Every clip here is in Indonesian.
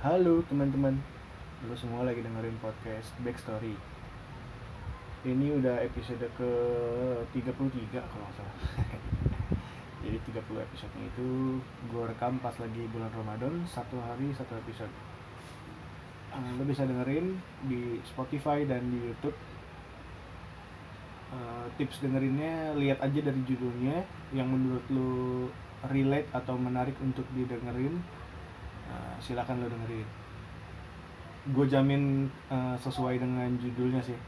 Halo teman-teman, lu semua lagi dengerin podcast Backstory. Ini udah episode ke 33 kalau nggak salah. Jadi 30 episode itu gue rekam pas lagi bulan Ramadan Satu hari satu episode. Uh, Lu bisa dengerin di Spotify dan di Youtube. Uh, Tips dengerinnya lihat aja dari judulnya. Yang menurut lu relate atau menarik untuk didengerin uh, silakan lo dengerin. Gue jamin uh, sesuai dengan judulnya sih.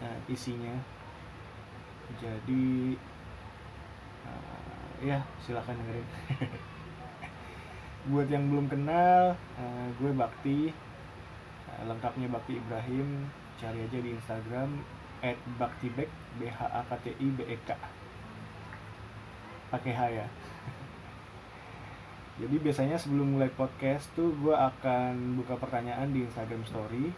Uh, isinya. Jadi uh, ya silakan dengerin. Buat yang belum kenal uh, gue Bakti. Uh, lengkapnya Bakti Ibrahim. Cari aja di Instagram at baktibek b h a k t i b e k. Pakai H ya jadi biasanya sebelum mulai podcast tuh gue akan buka pertanyaan di Instagram Story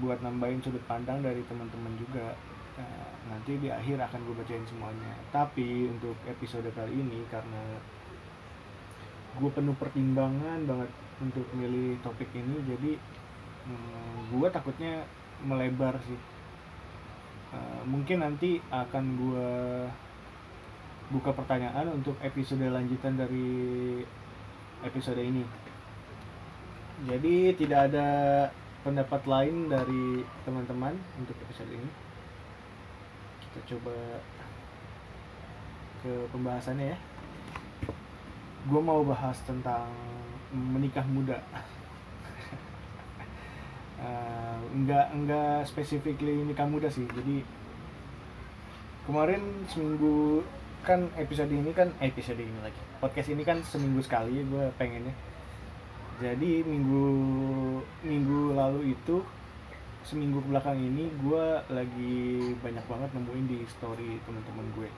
buat nambahin sudut pandang dari teman-teman juga. Nah, nanti di akhir akan gue bacain semuanya. Tapi untuk episode kali ini karena gue penuh pertimbangan banget untuk milih topik ini jadi hmm, gue takutnya melebar sih. Uh, mungkin nanti akan gue buka pertanyaan untuk episode lanjutan dari episode ini. Jadi tidak ada pendapat lain dari teman-teman untuk episode ini. Kita coba ke pembahasannya ya. Gue mau bahas tentang menikah muda. uh, enggak enggak specifically nikah muda sih. Jadi kemarin seminggu kan episode ini kan episode ini lagi. Podcast ini kan seminggu sekali gue pengennya. Jadi minggu minggu lalu itu seminggu belakang ini gue lagi banyak banget nemuin di story teman-teman gue.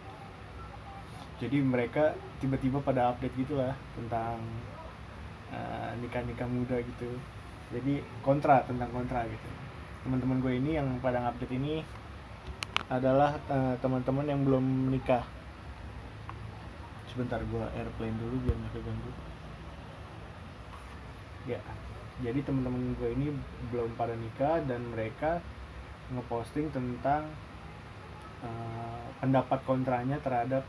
Jadi mereka tiba-tiba pada update gitulah tentang uh, nikah-nikah muda gitu. Jadi kontra tentang kontra gitu. Teman-teman gue ini yang pada update ini adalah uh, teman-teman yang belum menikah sebentar gua airplane dulu biar nggak keganggu. Ya jadi teman-teman gue ini belum pada nikah dan mereka ngeposting tentang uh, pendapat kontranya terhadap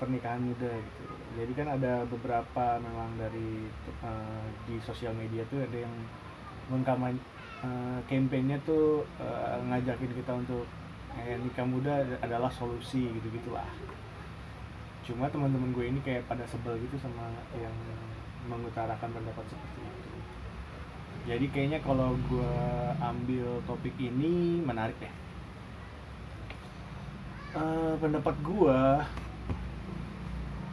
pernikahan muda gitu. Jadi kan ada beberapa memang dari uh, di sosial media tuh ada yang mengkampanyekan uh, kampanyenya tuh uh, ngajakin kita untuk eh, nikah muda adalah solusi gitu gitulah cuma teman-teman gue ini kayak pada sebel gitu sama yang mengutarakan pendapat seperti itu. Jadi kayaknya kalau gue ambil topik ini menarik deh. Uh, pendapat gue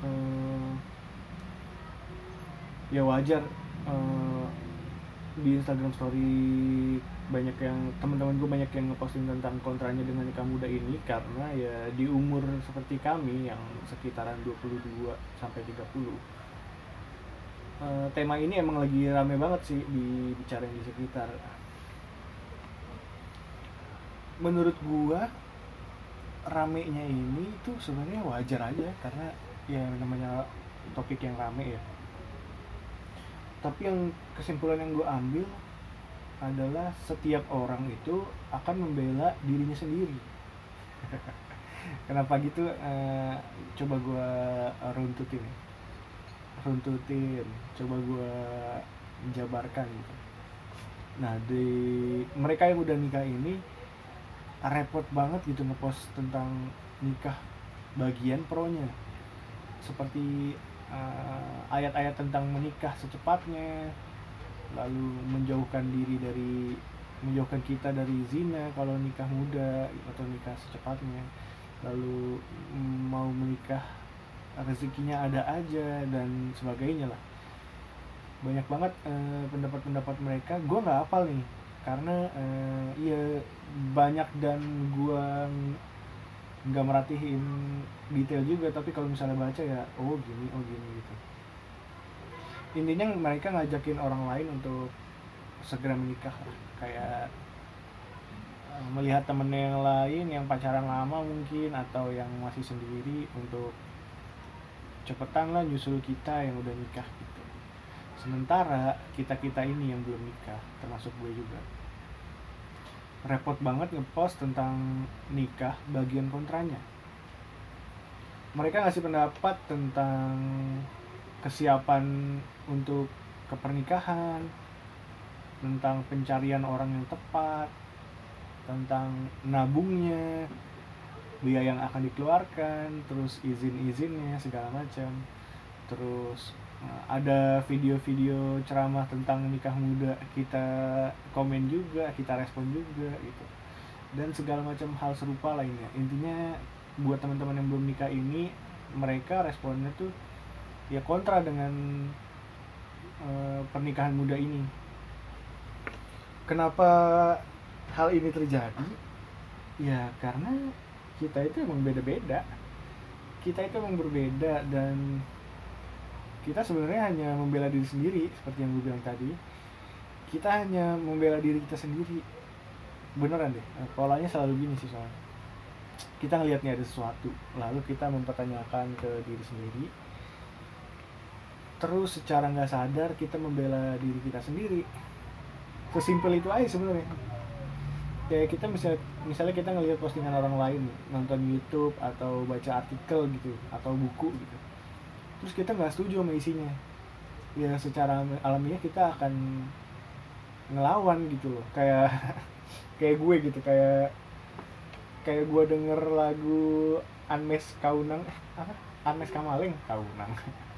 uh, ya wajar uh, di Instagram Story banyak yang teman-teman gue banyak yang ngeposting tentang kontranya dengan nikah muda ini karena ya di umur seperti kami yang sekitaran 22 sampai 30 uh, tema ini emang lagi rame banget sih dibicarain di sekitar. Menurut gua ramenya ini tuh sebenarnya wajar aja karena ya namanya topik yang rame ya tapi yang kesimpulan yang gue ambil adalah setiap orang itu akan membela dirinya sendiri. Kenapa gitu? Uh, coba gue runtutin runtutin coba gue jabarkan gitu. Nah di mereka yang udah nikah ini repot banget gitu ngepost tentang nikah bagian pronya. Seperti ayat-ayat uh, tentang menikah secepatnya lalu menjauhkan diri dari menjauhkan kita dari zina kalau nikah muda atau nikah secepatnya. Lalu mau menikah rezekinya ada aja dan sebagainya lah. Banyak banget pendapat-pendapat uh, mereka. Gue nggak hafal nih karena uh, iya banyak dan gue nggak merhatiin detail juga tapi kalau misalnya baca ya oh gini oh gini gitu. Intinya mereka ngajakin orang lain untuk segera menikah kayak melihat temennya yang lain yang pacaran lama mungkin atau yang masih sendiri untuk cepetan lah nyusul kita yang udah nikah gitu. Sementara kita kita ini yang belum nikah termasuk gue juga repot banget ngepost tentang nikah bagian kontranya. Mereka ngasih pendapat tentang kesiapan untuk kepernikahan tentang pencarian orang yang tepat tentang nabungnya biaya yang akan dikeluarkan terus izin-izinnya segala macam. Terus ada video-video ceramah tentang nikah muda kita komen juga kita respon juga gitu. Dan segala macam hal serupa lainnya. Intinya buat teman-teman yang belum nikah ini mereka responnya tuh ya kontra dengan uh, pernikahan muda ini. Kenapa hal ini terjadi? Ya karena kita itu emang beda-beda. Kita itu emang berbeda dan kita sebenarnya hanya membela diri sendiri seperti yang gue bilang tadi. Kita hanya membela diri kita sendiri. Beneran deh polanya selalu gini sih soalnya. Kita ngelihatnya ada sesuatu lalu kita mempertanyakan ke diri sendiri. Terus secara nggak sadar kita membela diri kita sendiri. Sesimpel itu aja sebenarnya. Kayak kita misalnya misalnya kita ngelihat postingan orang lain nonton YouTube atau baca artikel gitu atau buku gitu terus kita nggak setuju sama isinya. Ya secara alamiah kita akan ngelawan gitu loh. Kayak kayak gue gitu kayak kayak gue denger lagu Anmes Kaunang eh, apa? Anmes Kamaling? Kaunang.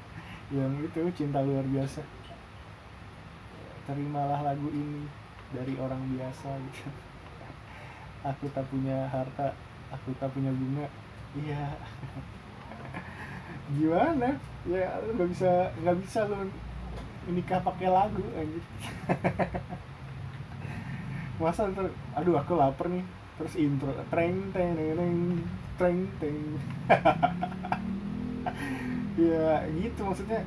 Yang itu cinta luar biasa. Terimalah lagu ini dari orang biasa gitu. Aku tak punya harta aku tak punya bunga. Iya gimana? Ya nggak bisa nggak bisa lo nikah pakai lagu anjir masa ntar aduh aku lapar nih. Terus intro treng teng teng treng teng ya gitu maksudnya.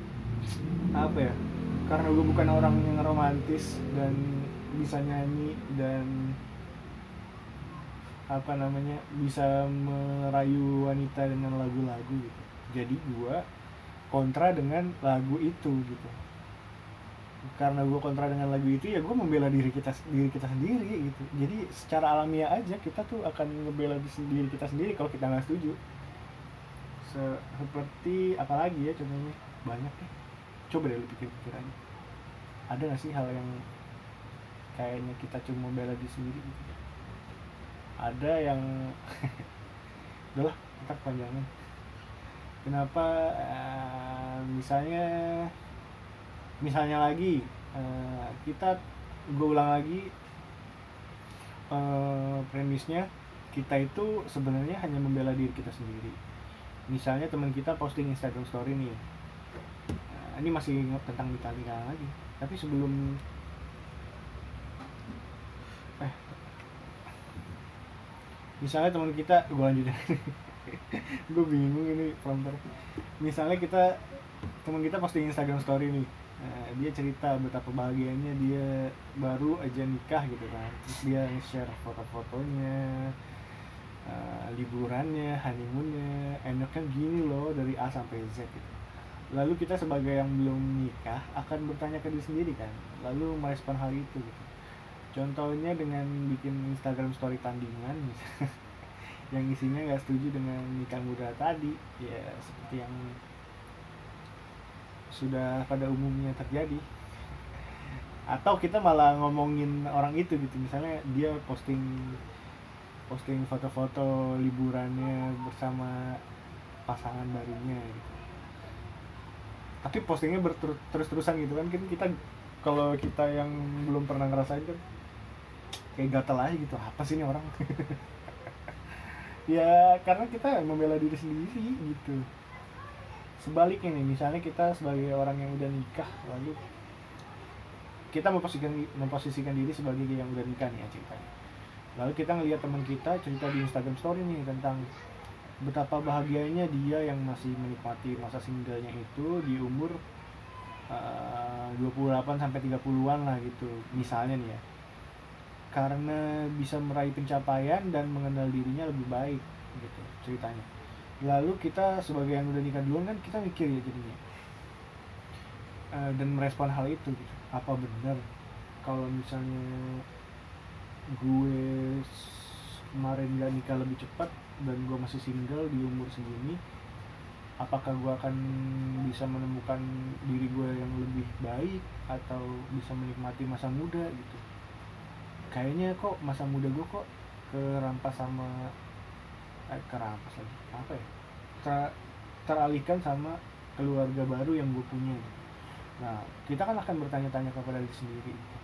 Apa ya? Karena gue bukan orang yang romantis dan bisa nyanyi dan apa namanya bisa merayu wanita dengan lagu-lagu gitu jadi gue kontra dengan lagu itu gitu. Karena gue kontra dengan lagu itu ya gue membela diri kita diri kita sendiri gitu. Jadi secara alamiah aja kita tuh akan ngebela diri kita sendiri kalau kita nggak setuju. Se seperti apalagi ya contohnya? Banyak deh. Coba deh lu pikir-pikir aja. Ada gak sih hal yang kayaknya kita cuma membela diri sendiri gitu? Ada yang udahlah kita kepanjangan kenapa uh, misalnya misalnya lagi uh, kita gue ulang lagi uh, premisnya kita itu sebenarnya hanya membela diri kita sendiri. Misalnya teman kita posting Instagram story nih. Uh, ini masih tentang nikah nikah lagi. Tapi sebelum misalnya teman kita gue lanjutin gue bingung ini prompter misalnya kita teman kita posting Instagram story nih. Nah, dia cerita betapa bahagianya dia baru aja nikah gitu kan. Terus dia share foto-fotonya uh, liburannya honeymoonnya. Enaknya gini loh dari A sampai Z gitu. Lalu kita sebagai yang belum nikah akan bertanya ke diri sendiri kan. Lalu merespon hal itu gitu. Contohnya dengan bikin Instagram story tandingan yang isinya nggak setuju dengan nikah muda tadi. Ya seperti yang sudah pada umumnya terjadi. Atau kita malah ngomongin orang itu gitu. Misalnya dia posting posting foto-foto liburannya bersama pasangan barunya gitu. Tapi postingnya berterus-terusan gitu kan. Kan kita kalau kita yang belum pernah ngerasain kan kayak gatel aja gitu. Apa sih ini orang ya karena kita membela diri sendiri gitu. Sebaliknya nih misalnya kita sebagai orang yang udah nikah lalu kita memposisikan memposisikan diri sebagai yang udah nikah nih ya ceritanya. Lalu kita ngelihat teman kita cerita di Instagram Story nih tentang betapa bahagianya dia yang masih menikmati masa singlenya itu di umur uh, 28 sampai 30-an lah gitu misalnya nih ya karena bisa meraih pencapaian dan mengenal dirinya lebih baik gitu ceritanya. Lalu kita sebagai yang udah nikah duluan kan kita mikir ya jadinya. Uh, dan merespon hal itu gitu. Apa benar kalau misalnya gue kemarin gak nikah lebih cepat dan gue masih single di umur segini apakah gue akan bisa menemukan diri gue yang lebih baik atau bisa menikmati masa muda gitu kayaknya kok masa muda gue kok kerampas sama eh, kerampas lagi apa ya Ter, teralihkan sama keluarga baru yang gue punya gitu. nah kita kan akan bertanya-tanya kepada diri sendiri gitu.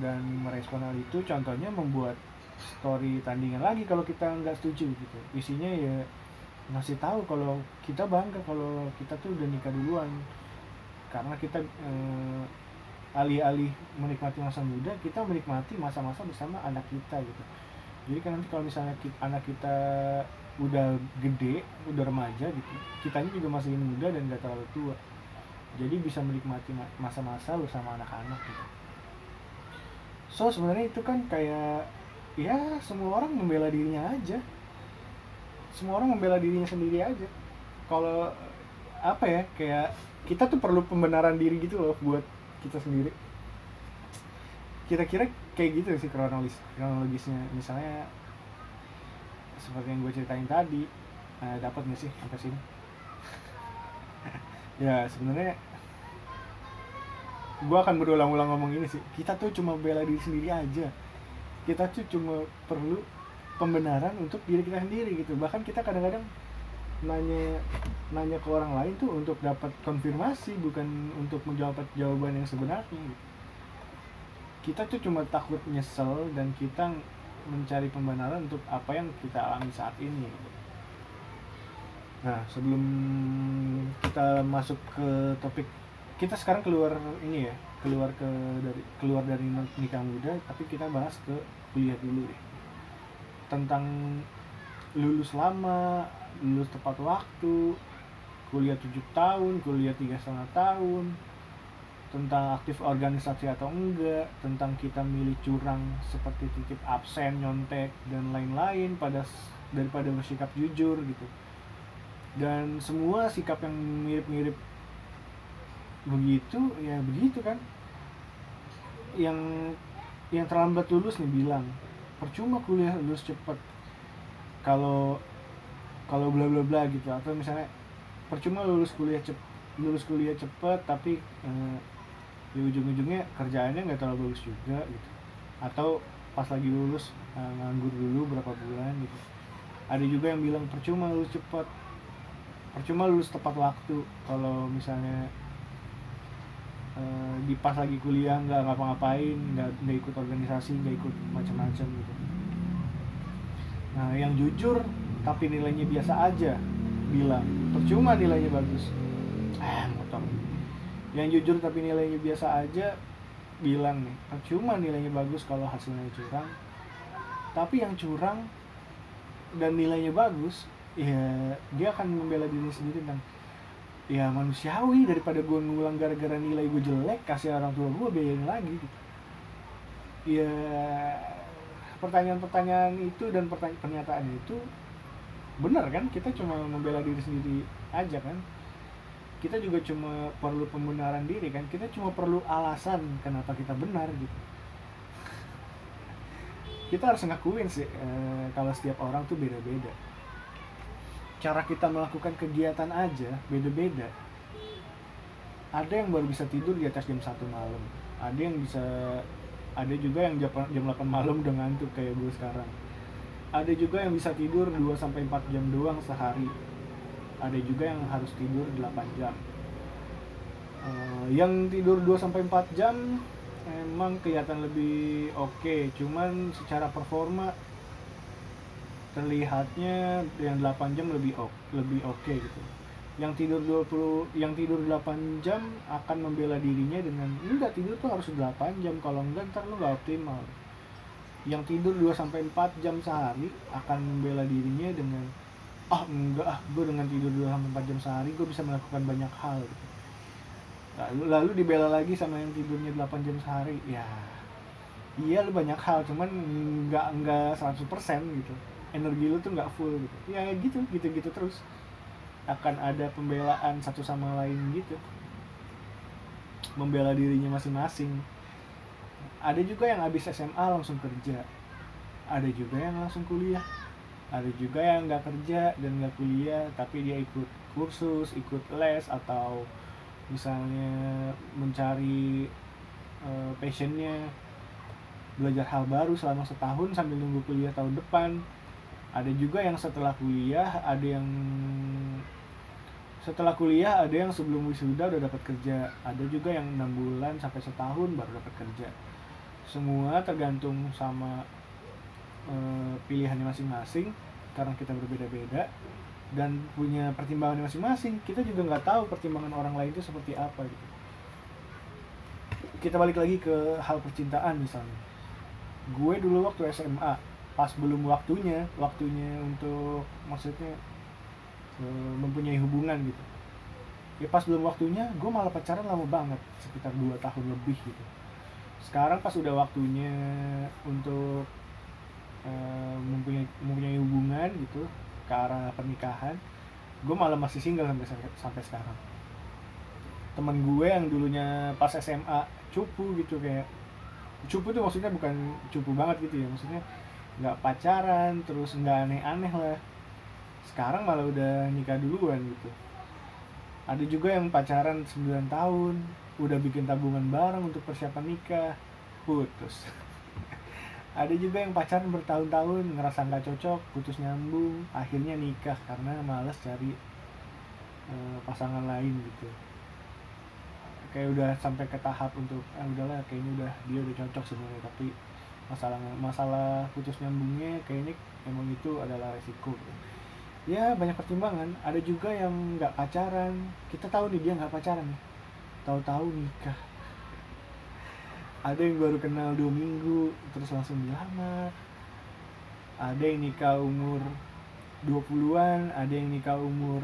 dan merespon hal itu contohnya membuat story tandingan lagi kalau kita nggak setuju gitu isinya ya ngasih tahu kalau kita bangga kalau kita tuh udah nikah duluan karena kita eh, alih-alih menikmati masa muda kita menikmati masa-masa bersama anak kita gitu. Jadi kan nanti kalau misalnya kita, anak kita udah gede udah remaja gitu kitanya juga masih muda dan gak terlalu tua. Jadi bisa menikmati masa-masa bersama anak-anak gitu. So sebenarnya itu kan kayak ya semua orang membela dirinya aja. Semua orang membela dirinya sendiri aja. Kalau apa ya kayak kita tuh perlu pembenaran diri gitu loh buat kita sendiri. Kira-kira kayak gitu sih kronologis kronologisnya. Misalnya seperti yang gue ceritain tadi uh, dapat nggak sih sampai sini? Ya sebenarnya gue akan berulang-ulang ngomong ini sih. Kita tuh cuma bela diri sendiri aja. Kita tuh cuma perlu pembenaran untuk diri kita sendiri gitu. Bahkan kita kadang-kadang nanya nanya ke orang lain tuh untuk dapat konfirmasi bukan untuk menjawab jawaban yang sebenarnya. Gitu. kita tuh cuma takut nyesel dan kita mencari pembenaran untuk apa yang kita alami saat ini. Nah sebelum kita masuk ke topik kita sekarang keluar ini ya keluar ke dari keluar dari nikah muda tapi kita bahas ke kuliah dulu ya tentang lulus lama lulus tepat waktu kuliah tujuh tahun kuliah tiga setengah tahun tentang aktif organisasi atau enggak tentang kita milih curang seperti titip absen nyontek dan lain-lain pada daripada bersikap jujur gitu. Dan semua sikap yang mirip-mirip begitu ya begitu kan. Yang yang terlambat lulus nih bilang percuma kuliah lulus cepet kalau kalau bla bla bla gitu. Atau misalnya percuma lulus kuliah cep lulus kuliah cepet tapi eh, di ujung-ujungnya kerjaannya nggak terlalu bagus juga gitu. Atau pas lagi lulus eh, nganggur dulu berapa bulan gitu. Ada juga yang bilang percuma lulus cepet. Percuma lulus tepat waktu. Kalau misalnya uh, di pas lagi kuliah nggak ngapa-ngapain nggak ikut organisasi nggak ikut macam-macam gitu. Nah yang jujur tapi nilainya biasa aja bilang. Percuma nilainya bagus. Eh motor. Yang jujur tapi nilainya biasa aja bilang nih. Percuma nilainya bagus kalau hasilnya curang. Tapi yang curang dan nilainya bagus ya dia akan membela diri sendiri dan ya manusiawi daripada gue ngulang gara-gara nilai gue jelek kasih orang tua gue biayain lagi. Gitu ya pertanyaan-pertanyaan itu dan pertanyaan pernyataan itu benar kan? Kita cuma membela diri sendiri aja kan? Kita juga cuma perlu pembenaran diri kan? Kita cuma perlu alasan kenapa kita benar gitu. Kita harus ngakuin sih e, kalau setiap orang tuh beda-beda. Cara kita melakukan kegiatan aja beda-beda. Ada yang baru bisa tidur di atas jam satu malam. Ada yang bisa ada juga yang jam, jam 8 malam udah ngantuk kayak gue sekarang ada juga yang bisa tidur 2 sampai 4 jam doang sehari. Ada juga yang harus tidur 8 jam. Uh, yang tidur 2 sampai 4 jam emang kelihatan lebih oke. Okay. cuman secara performa terlihatnya yang 8 jam lebih oke lebih oke okay gitu. Yang tidur 20 yang tidur 8 jam akan membela dirinya dengan lu nggak tidur tuh harus 8 jam. Kalau enggak ntar lu nggak optimal yang tidur 2 sampai 4 jam sehari akan membela dirinya dengan ah oh, enggak ah gue dengan tidur 2 sampai 4 jam sehari gue bisa melakukan banyak hal. Lalu lalu dibela lagi sama yang tidurnya 8 jam sehari. Ya iya lu banyak hal cuman nggak nggak 100% gitu. Energi lu tuh nggak full gitu. Ya gitu gitu gitu terus. Akan ada pembelaan satu sama lain gitu. Membela dirinya masing-masing ada juga yang habis SMA langsung kerja. Ada juga yang langsung kuliah. Ada juga yang nggak kerja dan nggak kuliah tapi dia ikut kursus ikut les atau misalnya mencari uh, passionnya belajar hal baru selama setahun sambil nunggu kuliah tahun depan. Ada juga yang setelah kuliah ada yang setelah kuliah ada yang sebelum wisuda udah dapat kerja. Ada juga yang enam bulan sampai setahun baru dapat kerja semua tergantung sama uh, pilihannya masing-masing karena kita berbeda-beda dan punya pertimbangan masing-masing kita juga nggak tahu pertimbangan orang lain itu seperti apa gitu. Kita balik lagi ke hal percintaan misalnya. Gue dulu waktu SMA pas belum waktunya waktunya untuk maksudnya uh, mempunyai hubungan gitu. Ya pas belum waktunya gue malah pacaran lama banget sekitar dua tahun lebih gitu sekarang pas udah waktunya untuk uh, mempunyai mempunyai hubungan gitu ke arah pernikahan gue malah masih single sampai sampai sekarang. Temen gue yang dulunya pas SMA cupu gitu kayak cupu tuh maksudnya bukan cupu banget gitu ya maksudnya nggak pacaran terus nggak aneh-aneh lah. Sekarang malah udah nikah duluan gitu. Ada juga yang pacaran 9 tahun udah bikin tabungan bareng untuk persiapan nikah. Putus. Ada juga yang pacaran bertahun-tahun ngerasa nggak cocok putus nyambung akhirnya nikah karena males cari uh, pasangan lain gitu. Kayak udah sampai ke tahap untuk ah udahlah kayaknya udah dia udah cocok sebenarnya tapi masalah masalah putus nyambungnya kayaknya emang itu adalah resiko gitu. ya banyak pertimbangan. Ada juga yang nggak pacaran. Kita tahu nih dia nggak pacaran tahu-tahu nikah. Ada yang baru kenal dua minggu terus langsung dilamar ada yang nikah umur 20-an ada yang nikah umur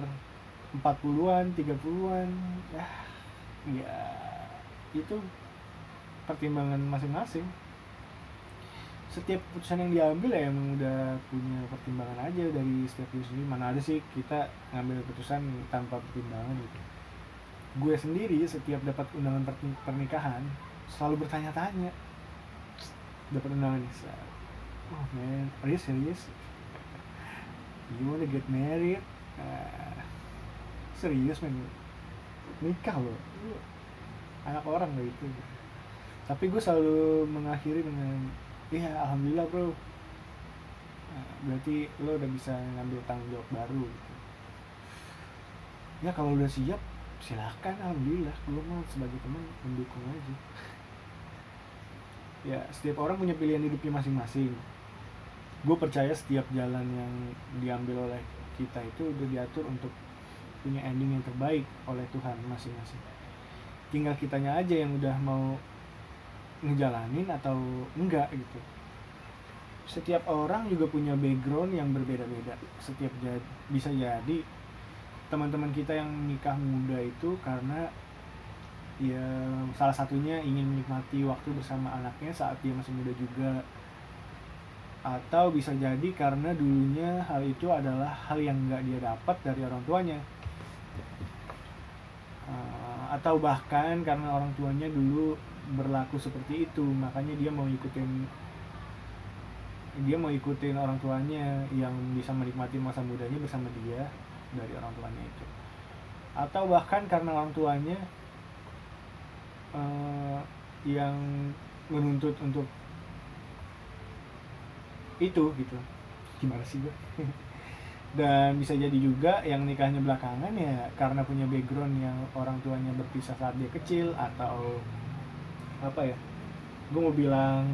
40-an 30-an ya ya itu pertimbangan masing-masing. Setiap keputusan yang diambil ya emang udah punya pertimbangan aja dari setiap diri sendiri. Mana ada sih kita ngambil keputusan tanpa pertimbangan gitu gue sendiri setiap dapat undangan pernikahan selalu bertanya-tanya. Dapat undangan Nisa oh man are you serious? You wanna get married? Uh, serius man? Nikah loh anak orang loh itu. Tapi gue selalu mengakhiri dengan iya alhamdulillah bro. Nah, berarti lo udah bisa ngambil tanggung jawab baru gitu. Ya kalau udah siap silahkan alhamdulillah. Gue mau sebagai teman mendukung aja. Ya setiap orang punya pilihan hidupnya masing-masing. Gue percaya setiap jalan yang diambil oleh kita itu udah diatur untuk punya ending yang terbaik oleh Tuhan masing-masing. Tinggal kitanya aja yang udah mau ngejalanin atau enggak gitu. Setiap orang juga punya background yang berbeda-beda. Setiap jad, bisa jadi teman-teman kita yang nikah muda itu karena ya salah satunya ingin menikmati waktu bersama anaknya saat dia masih muda juga. Atau bisa jadi karena dulunya hal itu adalah hal yang nggak dia dapat dari orang tuanya. Uh, atau bahkan karena orang tuanya dulu berlaku seperti itu makanya dia mau ikutin dia mau ikutin orang tuanya yang bisa menikmati masa mudanya bersama dia dari orang tuanya itu. Atau bahkan karena orang tuanya uh, yang menuntut untuk itu gitu. Gimana sih gue dan bisa jadi juga yang nikahnya belakangan ya karena punya background yang orang tuanya berpisah saat dia kecil atau apa ya? Gue mau bilang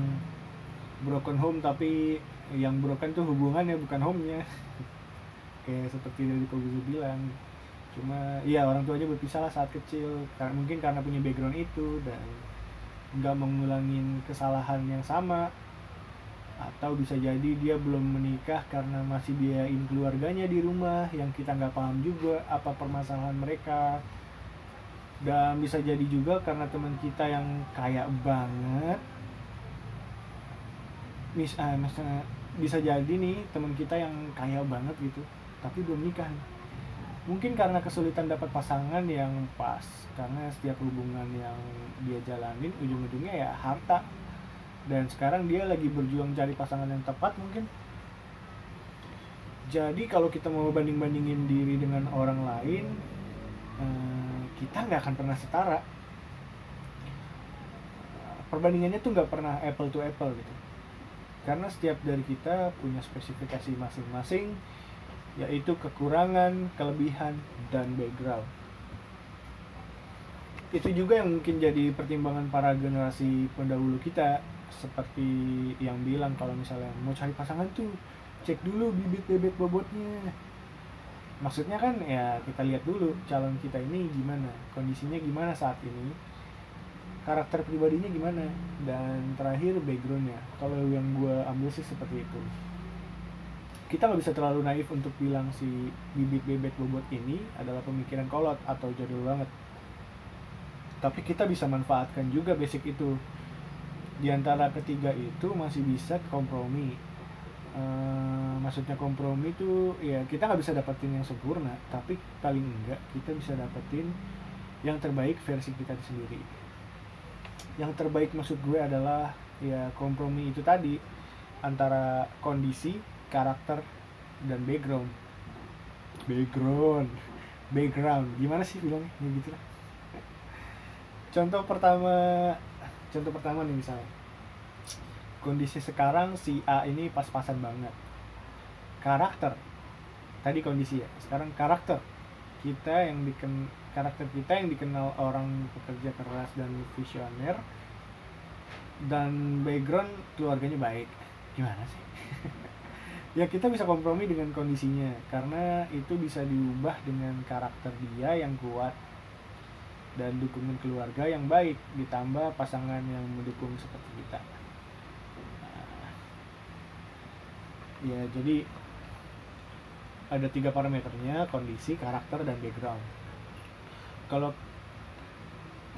broken home tapi yang broken tuh hubungannya bukan home-nya kayak seperti dari Kobuzu bilang. Cuma iya orang tuanya berpisah lah saat kecil. Karena mungkin karena punya background itu dan nggak mengulangin kesalahan yang sama atau bisa jadi dia belum menikah karena masih biayain keluarganya di rumah yang kita nggak paham juga apa permasalahan mereka. Dan bisa jadi juga karena teman kita yang kaya banget mis ah, misalnya bisa jadi nih teman kita yang kaya banget gitu tapi belum nikah. Mungkin karena kesulitan dapat pasangan yang pas karena setiap hubungan yang dia jalanin ujung-ujungnya ya harta. Dan sekarang dia lagi berjuang cari pasangan yang tepat mungkin. Jadi kalau kita mau banding-bandingin diri dengan orang lain eh, kita nggak akan pernah setara. Perbandingannya tuh nggak pernah apple to apple gitu. Karena setiap dari kita punya spesifikasi masing-masing yaitu kekurangan, kelebihan, dan background. Itu juga yang mungkin jadi pertimbangan para generasi pendahulu kita seperti yang bilang kalau misalnya mau cari pasangan tuh cek dulu bibit bebek bobotnya. Maksudnya kan ya kita lihat dulu calon kita ini gimana kondisinya gimana saat ini karakter pribadinya gimana dan terakhir backgroundnya. Kalau yang gue ambil sih seperti itu kita nggak bisa terlalu naif untuk bilang si bibit bebek bobot ini adalah pemikiran kolot atau jadul banget. Tapi kita bisa manfaatkan juga basic itu. Di antara ketiga itu masih bisa kompromi. Uh, maksudnya kompromi itu ya kita nggak bisa dapetin yang sempurna tapi paling enggak kita bisa dapetin yang terbaik versi kita sendiri. Yang terbaik maksud gue adalah ya kompromi itu tadi antara kondisi karakter dan background. Background. Background. Gimana sih bilangnya? Ya gitu lah. Contoh pertama contoh pertama nih misalnya. Kondisi sekarang si A ini pas-pasan banget. Karakter. Tadi kondisi ya. Sekarang karakter. Kita yang diken karakter kita yang dikenal orang pekerja keras dan visioner dan background keluarganya baik. Gimana sih ya kita bisa kompromi dengan kondisinya karena itu bisa diubah dengan karakter dia yang kuat dan dukungan keluarga yang baik ditambah pasangan yang mendukung seperti kita. Nah, ya jadi ada tiga parameternya kondisi karakter dan background. Kalau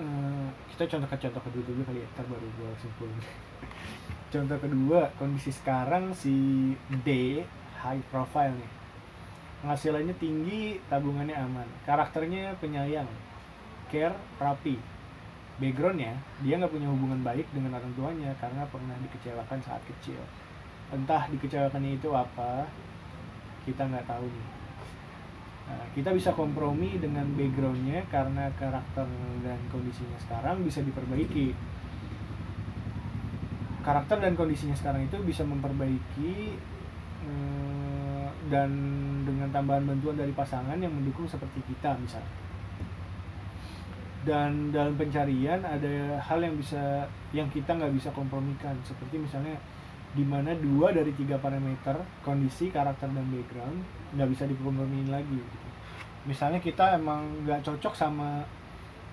uh, kita contoh ke contoh dulu kali ya ntar baru gue simpulin contoh kedua kondisi sekarang si D high profile nih. Penghasilannya tinggi tabungannya aman. Karakternya penyayang care rapi. Backgroundnya dia nggak punya hubungan baik dengan orang tuanya karena pernah dikecewakan saat kecil. Entah dikecewakannya itu apa kita nggak tahu nih. Nah, kita bisa kompromi dengan backgroundnya karena karakter dan kondisinya sekarang bisa diperbaiki karakter dan kondisinya sekarang itu bisa memperbaiki eh, dan dengan tambahan bantuan dari pasangan yang mendukung seperti kita misalnya. Dan dalam pencarian ada hal yang bisa yang kita nggak bisa kompromikan. Seperti misalnya di mana dua dari tiga parameter kondisi karakter dan background nggak bisa dikompromiin lagi gitu. misalnya kita emang nggak cocok sama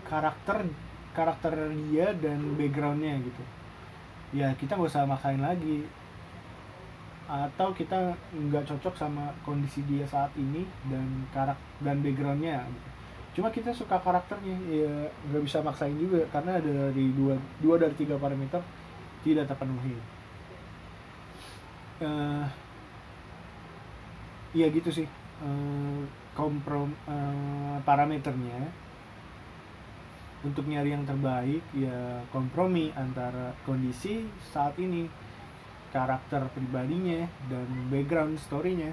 karakter karakter dia dan backgroundnya gitu ya kita nggak usah maksain lagi. Atau kita nggak cocok sama kondisi dia saat ini dan karakter dan backgroundnya. Cuma kita suka karakternya. Ya nggak bisa maksain juga karena ada dari dua dua dari tiga parameter tidak terpenuhi. Uh, iya gitu sih uh, komprom uh, parameternya untuk nyari yang terbaik ya kompromi antara kondisi saat ini karakter pribadinya dan background storynya.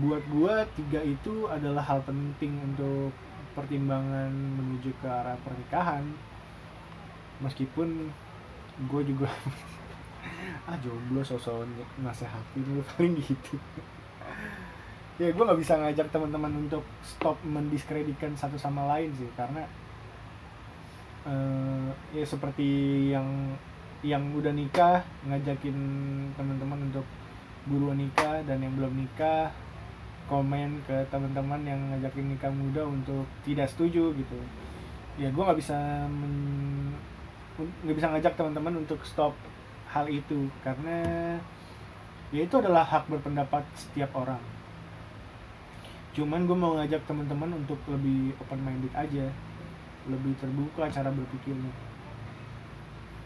Buat gua tiga itu adalah hal penting untuk pertimbangan menuju ke arah pernikahan. Meskipun gue juga ah jomblo sosok nasehatin lu paling gitu ya gue nggak bisa ngajak teman-teman untuk stop mendiskreditkan satu sama lain sih karena uh, ya seperti yang yang udah nikah ngajakin teman-teman untuk buruan nikah dan yang belum nikah komen ke teman-teman yang ngajakin nikah muda untuk tidak setuju gitu. Ya gue nggak bisa nggak bisa ngajak teman-teman untuk stop hal itu karena ya itu adalah hak berpendapat setiap orang cuman gue mau ngajak teman-teman untuk lebih open minded aja. Lebih terbuka cara berpikirnya.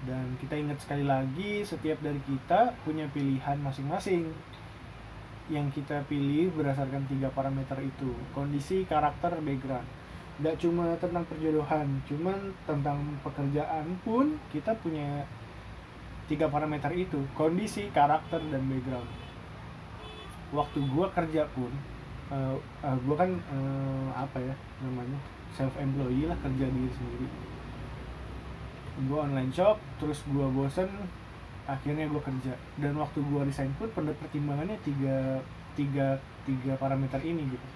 Dan kita ingat sekali lagi setiap dari kita punya pilihan masing-masing. Yang kita pilih berdasarkan tiga parameter itu. Kondisi karakter background. Nggak cuma tentang perjodohan cuman tentang pekerjaan pun kita punya tiga parameter itu. Kondisi karakter dan background. Waktu gua kerja pun uh, uh, gua kan uh, apa ya namanya self employee lah kerja diri sendiri. Gua online shop terus gua bosen akhirnya gua kerja. Dan waktu gua resign pun pertimbangannya tiga tiga tiga parameter ini gitu.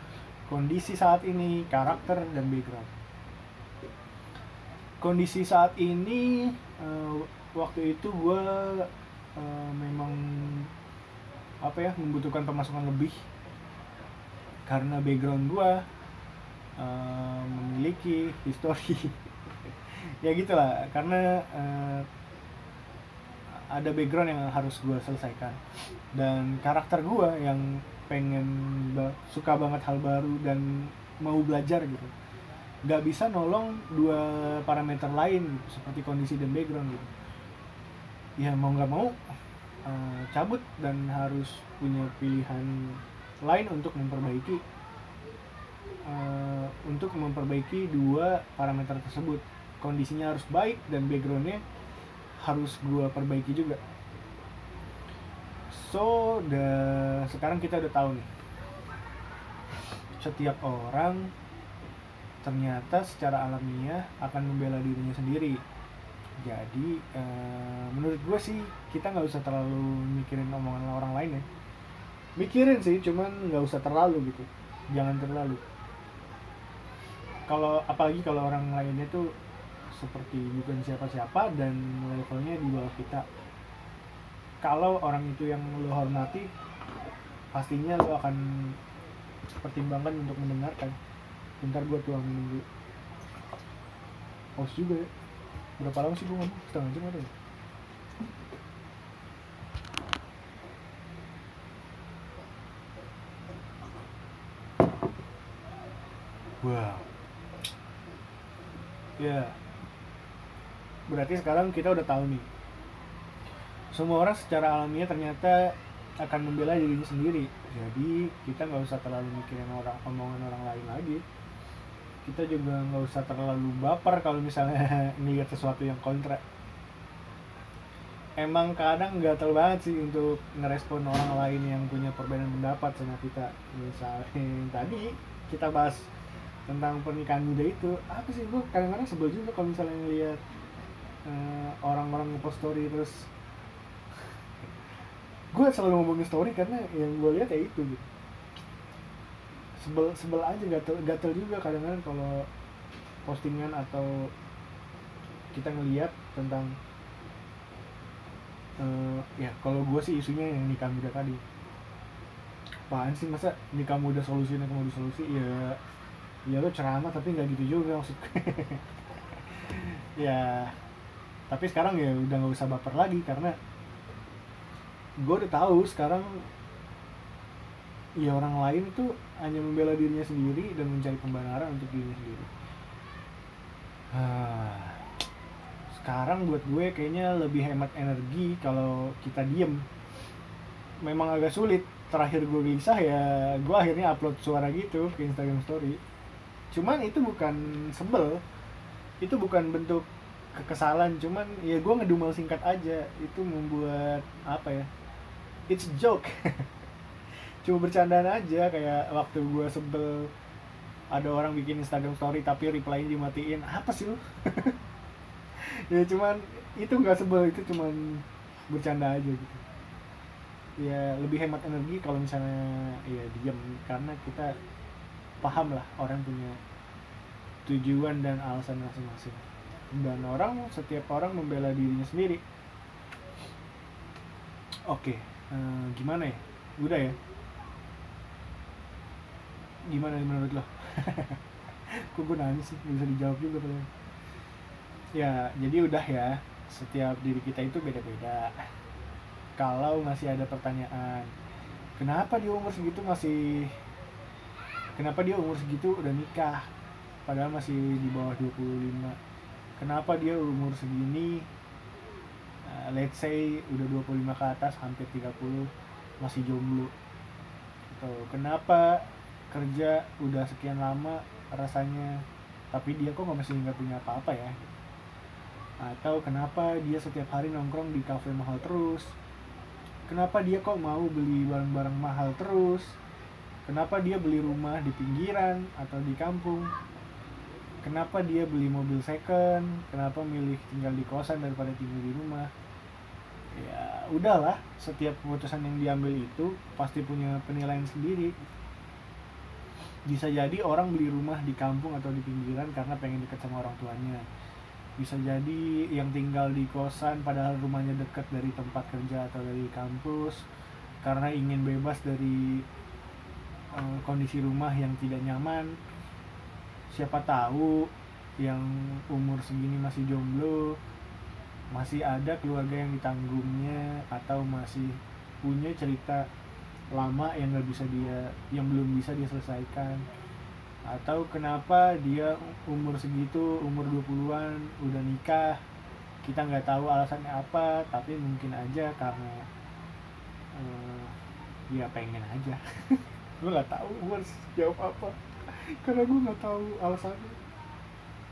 Kondisi saat ini, karakter dan background. Kondisi saat ini uh, waktu itu gue uh, memang apa ya membutuhkan pemasukan lebih karena background gue uh, memiliki histori. Ya gitulah karena uh, ada background yang harus gue selesaikan. Dan karakter gue yang pengen ba suka banget hal baru dan mau belajar gitu nggak bisa nolong dua parameter lain gitu seperti kondisi dan background gitu. Ya mau nggak mau uh, cabut dan harus punya pilihan lain untuk memperbaiki uh, untuk memperbaiki dua parameter tersebut. Kondisinya harus baik dan backgroundnya harus gua perbaiki juga. So udah sekarang kita udah tahu nih. Setiap orang ternyata secara alamiah akan membela dirinya sendiri. Jadi e, menurut gue sih kita nggak usah terlalu mikirin omongan orang lain ya mikirin sih cuman nggak usah terlalu gitu. Jangan terlalu. Kalau apalagi kalau orang lainnya tuh seperti bukan siapa-siapa dan levelnya di bawah kita. Kalau orang itu yang lo hormati pastinya lo akan pertimbangkan untuk mendengarkan. Bentar gue tuang dulu. Juga ya. Berapa lama sih gue ngomong? Setengah jam atau ya wow. Ya. Berarti sekarang kita udah tahu nih. Semua orang secara alamiah ternyata akan membela dirinya sendiri. Jadi kita nggak usah terlalu mikirin orang omongan orang lain lagi. Kita juga nggak usah terlalu baper kalau misalnya ngelihat sesuatu yang kontra. Emang kadang nggak terlalu banget sih untuk ngerespon orang lain yang punya perbedaan pendapat sama kita. Misalnya tadi kita bahas tentang pernikahan muda itu apa sih? Gue kadang-kadang sebel juga kalau misalnya ngelihat uh, orang-orang ngepost story terus gue selalu ngomongin story karena yang gue lihat ya itu gitu. Sebel sebel aja gatel gatel juga kadang-kadang kalau postingan atau kita ngelihat tentang uh, ya kalau gue sih isunya yang nikah muda tadi. Apaan sih? Masa nikah muda solusinya mau solusi? Ya ya lo ceramah tapi nggak gitu juga maksud ya tapi sekarang ya udah nggak usah baper lagi karena gue udah tahu sekarang ya orang lain itu hanya membela dirinya sendiri dan mencari pembenaran untuk dirinya sendiri. Sekarang buat gue kayaknya lebih hemat energi kalau kita diem. Memang agak sulit. Terakhir gue gelisah ya gue akhirnya upload suara gitu ke Instagram Story cuman itu bukan sebel. Itu bukan bentuk kekesalan cuman ya gue ngedumel singkat aja. Itu membuat apa ya it's a joke. Cuma bercandaan aja kayak waktu gue sebel ada orang bikin Instagram story tapi reply dimatiin apa sih lu? Ya cuman itu nggak sebel itu cuman bercanda aja gitu. Ya lebih hemat energi kalau misalnya ya diam karena kita paham lah orang punya tujuan dan alasan masing-masing. Dan orang setiap orang membela dirinya sendiri. Oke okay uh, gimana ya? Udah ya? Gimana menurut lo? Kok gue nanya sih? Bisa dijawab juga tuh ya jadi udah ya. Setiap diri kita itu beda-beda. Kalau masih ada pertanyaan kenapa dia umur segitu masih kenapa dia umur segitu udah nikah? Padahal masih di bawah 25 kenapa dia umur segini? Uh, let's say udah 25 ke atas hampir 30 masih jomblo. Atau kenapa kerja udah sekian lama rasanya tapi dia kok nggak masih nggak punya apa-apa ya? Atau kenapa dia setiap hari nongkrong di kafe mahal terus? Kenapa dia kok mau beli barang-barang mahal terus kenapa dia beli rumah di pinggiran atau di kampung? Kenapa dia beli mobil second? Kenapa milih tinggal di kosan daripada tinggal di rumah? Ya udahlah. Setiap keputusan yang diambil itu pasti punya penilaian sendiri. Bisa jadi orang beli rumah di kampung atau di pinggiran karena pengen dekat sama orang tuanya. Bisa jadi yang tinggal di kosan padahal rumahnya dekat dari tempat kerja atau dari kampus karena ingin bebas dari uh, kondisi rumah yang tidak nyaman. Siapa tahu yang umur segini masih jomblo masih ada keluarga yang ditanggungnya atau masih punya cerita lama yang nggak bisa dia yang belum bisa dia selesaikan. Atau kenapa dia umur segitu umur 20-an udah nikah kita nggak tahu alasannya apa tapi mungkin aja karena uh, ya pengen aja gue nggak tahu gue harus jawab apa. Karena gue nggak tahu alasannya.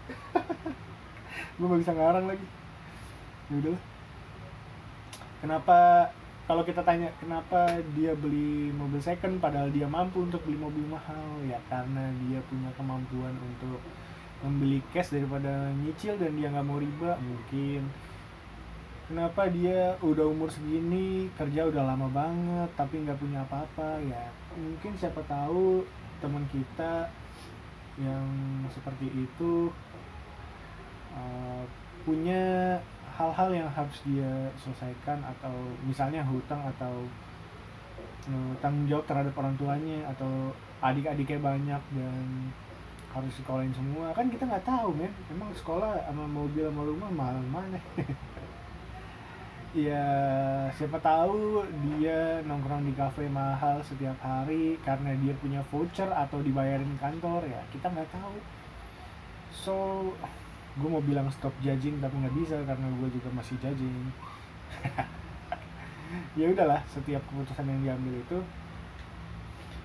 Gue gak bisa ngarang lagi. Ya udah kenapa kalau kita tanya kenapa dia beli mobil second padahal dia mampu untuk beli mobil mahal? Ya karena dia punya kemampuan untuk membeli cash daripada nyicil dan dia nggak mau riba mungkin kenapa dia udah umur segini kerja udah lama banget tapi nggak punya apa-apa? Ya mungkin siapa tahu teman kita yang seperti itu uh, punya hal-hal yang harus dia selesaikan atau misalnya hutang atau uh, tanggung jawab terhadap orang tuanya atau adik-adiknya banyak dan harus sekolahin semua. Kan kita nggak tahu men. Emang sekolah sama mobil sama rumah mahal mana ya siapa tahu dia nongkrong di kafe mahal setiap hari karena dia punya voucher atau dibayarin kantor ya kita nggak tahu. So gue mau bilang stop judging tapi nggak bisa karena gue juga masih judging. Ya udahlah setiap keputusan yang diambil itu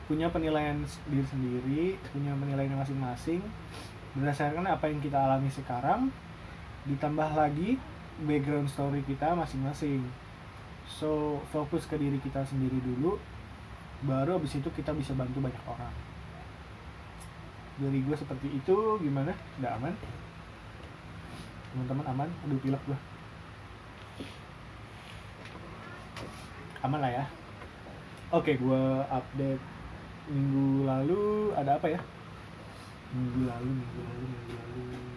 punya penilaian diri sendiri punya penilaian masing-masing. Berdasarkan apa yang kita alami sekarang ditambah lagi background story kita masing-masing. So fokus ke diri kita sendiri dulu baru abis itu kita bisa bantu banyak orang. Dari gue seperti itu gimana? Udah aman? Teman-teman aman? Aduh pilek gua. Aman lah ya. Oke gua update minggu lalu ada apa ya? Minggu lalu minggu lalu minggu lalu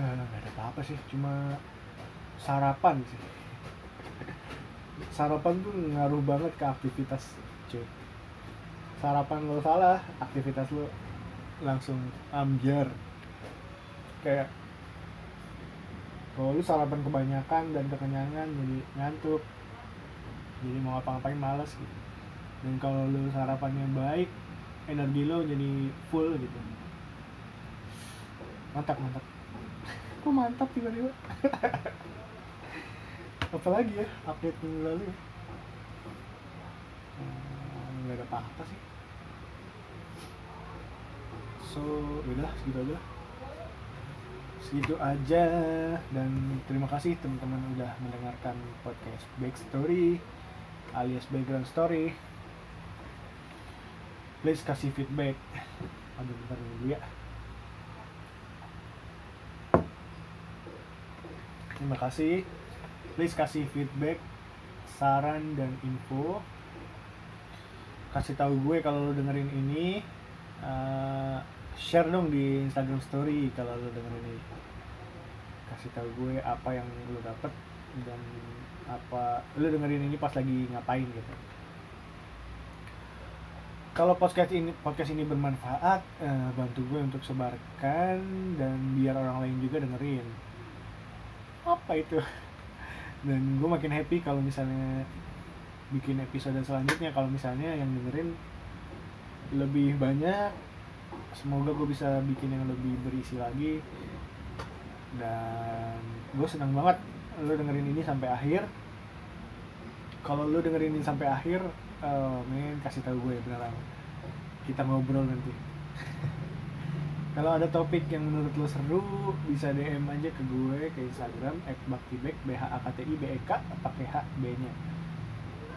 nggak ada apa-apa sih cuma sarapan sih. Sarapan tuh ngaruh banget ke aktivitas cuy. Sarapan lo salah aktivitas lo langsung ambiar. Kayak kalau lu sarapan kebanyakan dan kekenyangan jadi ngantuk. Jadi mau ngapa-ngapain males gitu. Dan kalau lu sarapannya baik energi lo jadi full gitu. Mantap mantap kok mantap tiba-tiba? Apalagi ya? Update minggu lalu ya? Hmm, nggak ada apa-apa sih. So udah segitu aja lah. Segitu aja dan terima kasih teman-teman udah mendengarkan podcast Backstory alias background story. Please kasih feedback. Aduh bentar dulu ya terima kasih. Please kasih feedback saran dan info. Kasih tahu gue kalau lo dengerin ini. Uh, share dong di Instagram Story kalau lo dengerin ini. Kasih tahu gue apa yang lo dapet dan apa lo dengerin ini pas lagi ngapain gitu. Kalau podcast ini podcast ini bermanfaat eh, bantu gue untuk sebarkan dan biar orang lain juga dengerin apa itu? Dan gue makin happy kalau misalnya bikin episode selanjutnya. Kalau misalnya yang dengerin lebih banyak semoga gue bisa bikin yang lebih berisi lagi. Dan gue senang banget lo dengerin ini sampai akhir. Kalau lu dengerin ini sampai akhir uh, men kasih tahu gue beneran. Kita ngobrol nanti kalau ada topik yang menurut lo seru bisa DM aja ke gue ke Instagram @baktibek b h a k t i b e k pakai h b nya.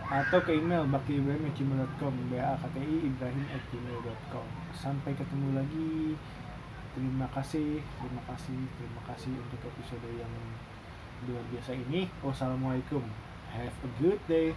Atau ke email baktiibrahim@gmail.com b a k t i ibrahim@gmail.com sampai ketemu lagi. Terima kasih terima kasih terima kasih untuk episode yang luar biasa ini. Wassalamualaikum. Have a good day